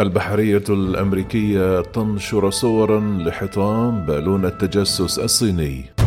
البحرية الأمريكية تنشر صورا لحطام بالون التجسس الصيني.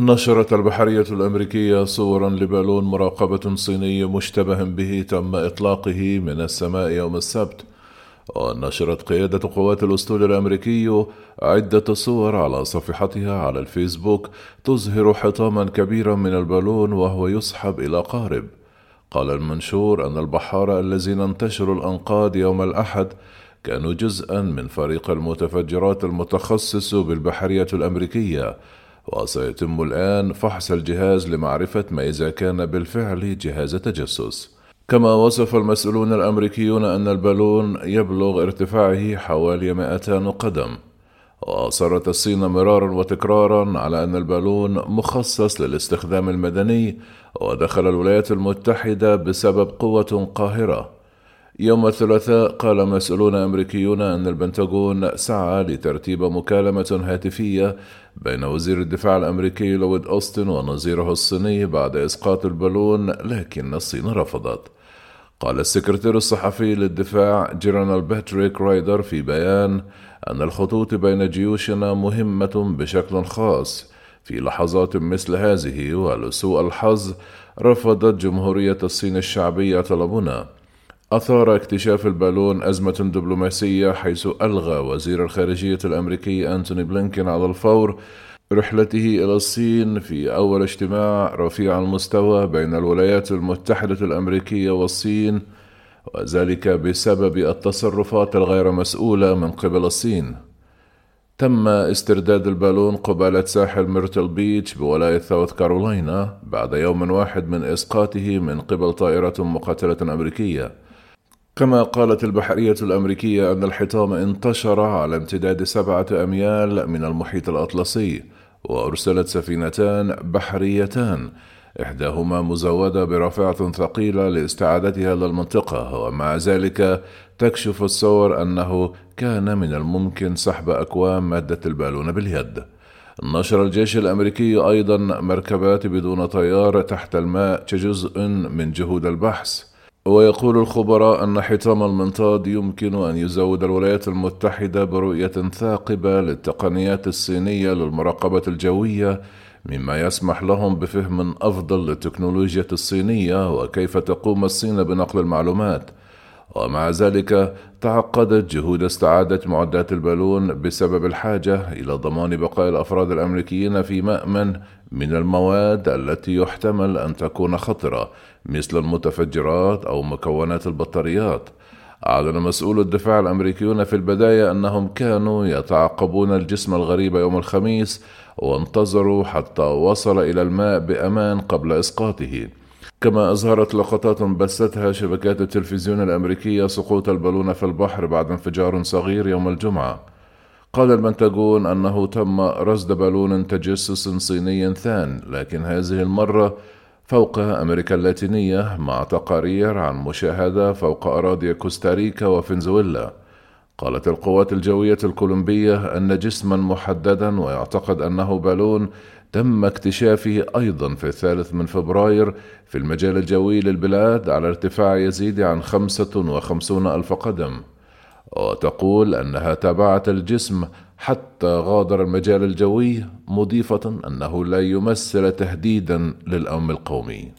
نشرت البحرية الأمريكية صورا لبالون مراقبة صيني مشتبه به تم إطلاقه من السماء يوم السبت. ونشرت قيادة قوات الأسطول الأمريكي عدة صور على صفحتها على الفيسبوك تظهر حطاما كبيرا من البالون وهو يسحب إلى قارب. قال المنشور أن البحارة الذين انتشروا الأنقاض يوم الأحد كانوا جزءا من فريق المتفجرات المتخصص بالبحرية الأمريكية وسيتم الآن فحص الجهاز لمعرفة ما إذا كان بالفعل جهاز تجسس. كما وصف المسؤولون الأمريكيون أن البالون يبلغ ارتفاعه حوالي 200 قدم وأصرت الصين مرارا وتكرارا على أن البالون مخصص للاستخدام المدني ودخل الولايات المتحدة بسبب قوة قاهرة. يوم الثلاثاء قال مسؤولون أمريكيون أن البنتاغون سعى لترتيب مكالمة هاتفية بين وزير الدفاع الأمريكي لويد أوستن ونظيره الصيني بعد إسقاط البالون لكن الصين رفضت. قال السكرتير الصحفي للدفاع جنرال باتريك رايدر في بيان أن الخطوط بين جيوشنا مهمة بشكل خاص. في لحظات مثل هذه ولسوء الحظ رفضت جمهورية الصين الشعبية طلبنا. أثار اكتشاف البالون أزمة دبلوماسية حيث ألغى وزير الخارجية الأمريكي أنتوني بلينكين على الفور رحلته إلى الصين في أول اجتماع رفيع المستوى بين الولايات المتحدة الأمريكية والصين وذلك بسبب التصرفات الغير مسؤولة من قبل الصين. تم استرداد البالون قبالة ساحل ميرتل بيتش بولاية ساوث كارولاينا بعد يوم واحد من إسقاطه من قبل طائرة مقاتلة أمريكية. كما قالت البحرية الأمريكية أن الحطام انتشر على امتداد سبعة أميال من المحيط الأطلسي وأرسلت سفينتان بحريتان إحداهما مزودة برافعة ثقيلة لاستعادتها للمنطقة ومع ذلك تكشف الصور أنه كان من الممكن سحب أكوام مادة البالون باليد. نشر الجيش الأمريكي أيضا مركبات بدون طيار تحت الماء كجزء من جهود البحث. ويقول الخبراء أن حطام المنطاد يمكن أن يزود الولايات المتحدة برؤية ثاقبة للتقنيات الصينية للمراقبة الجوية مما يسمح لهم بفهم أفضل للتكنولوجيا الصينية وكيف تقوم الصين بنقل المعلومات. ومع ذلك تعقدت جهود استعادة معدات البالون بسبب الحاجة إلى ضمان بقاء الأفراد الأمريكيين في مأمن من المواد التي يحتمل أن تكون خطرة مثل المتفجرات أو مكونات البطاريات. أعلن مسؤول الدفاع الأمريكيون في البداية أنهم كانوا يتعقبون الجسم الغريب يوم الخميس وانتظروا حتى وصل إلى الماء بأمان قبل إسقاطه. كما أظهرت لقطات بثتها شبكات التلفزيون الأمريكية سقوط البالون في البحر بعد انفجار صغير يوم الجمعة. قال البنتاغون أنه تم رصد بالون تجسس صيني ثان لكن هذه المرة فوق أمريكا اللاتينية مع تقارير عن مشاهدة فوق أراضي كوستاريكا وفنزويلا. قالت القوات الجوية الكولومبية أن جسما محددا ويعتقد أنه بالون تم اكتشافه أيضا في الثالث من فبراير في المجال الجوي للبلاد على ارتفاع يزيد عن خمسة وخمسون ألف قدم. وتقول أنها تابعت الجسم حتى غادر المجال الجوي مضيفة أنه لا يمثل تهديدا للأمن القومي.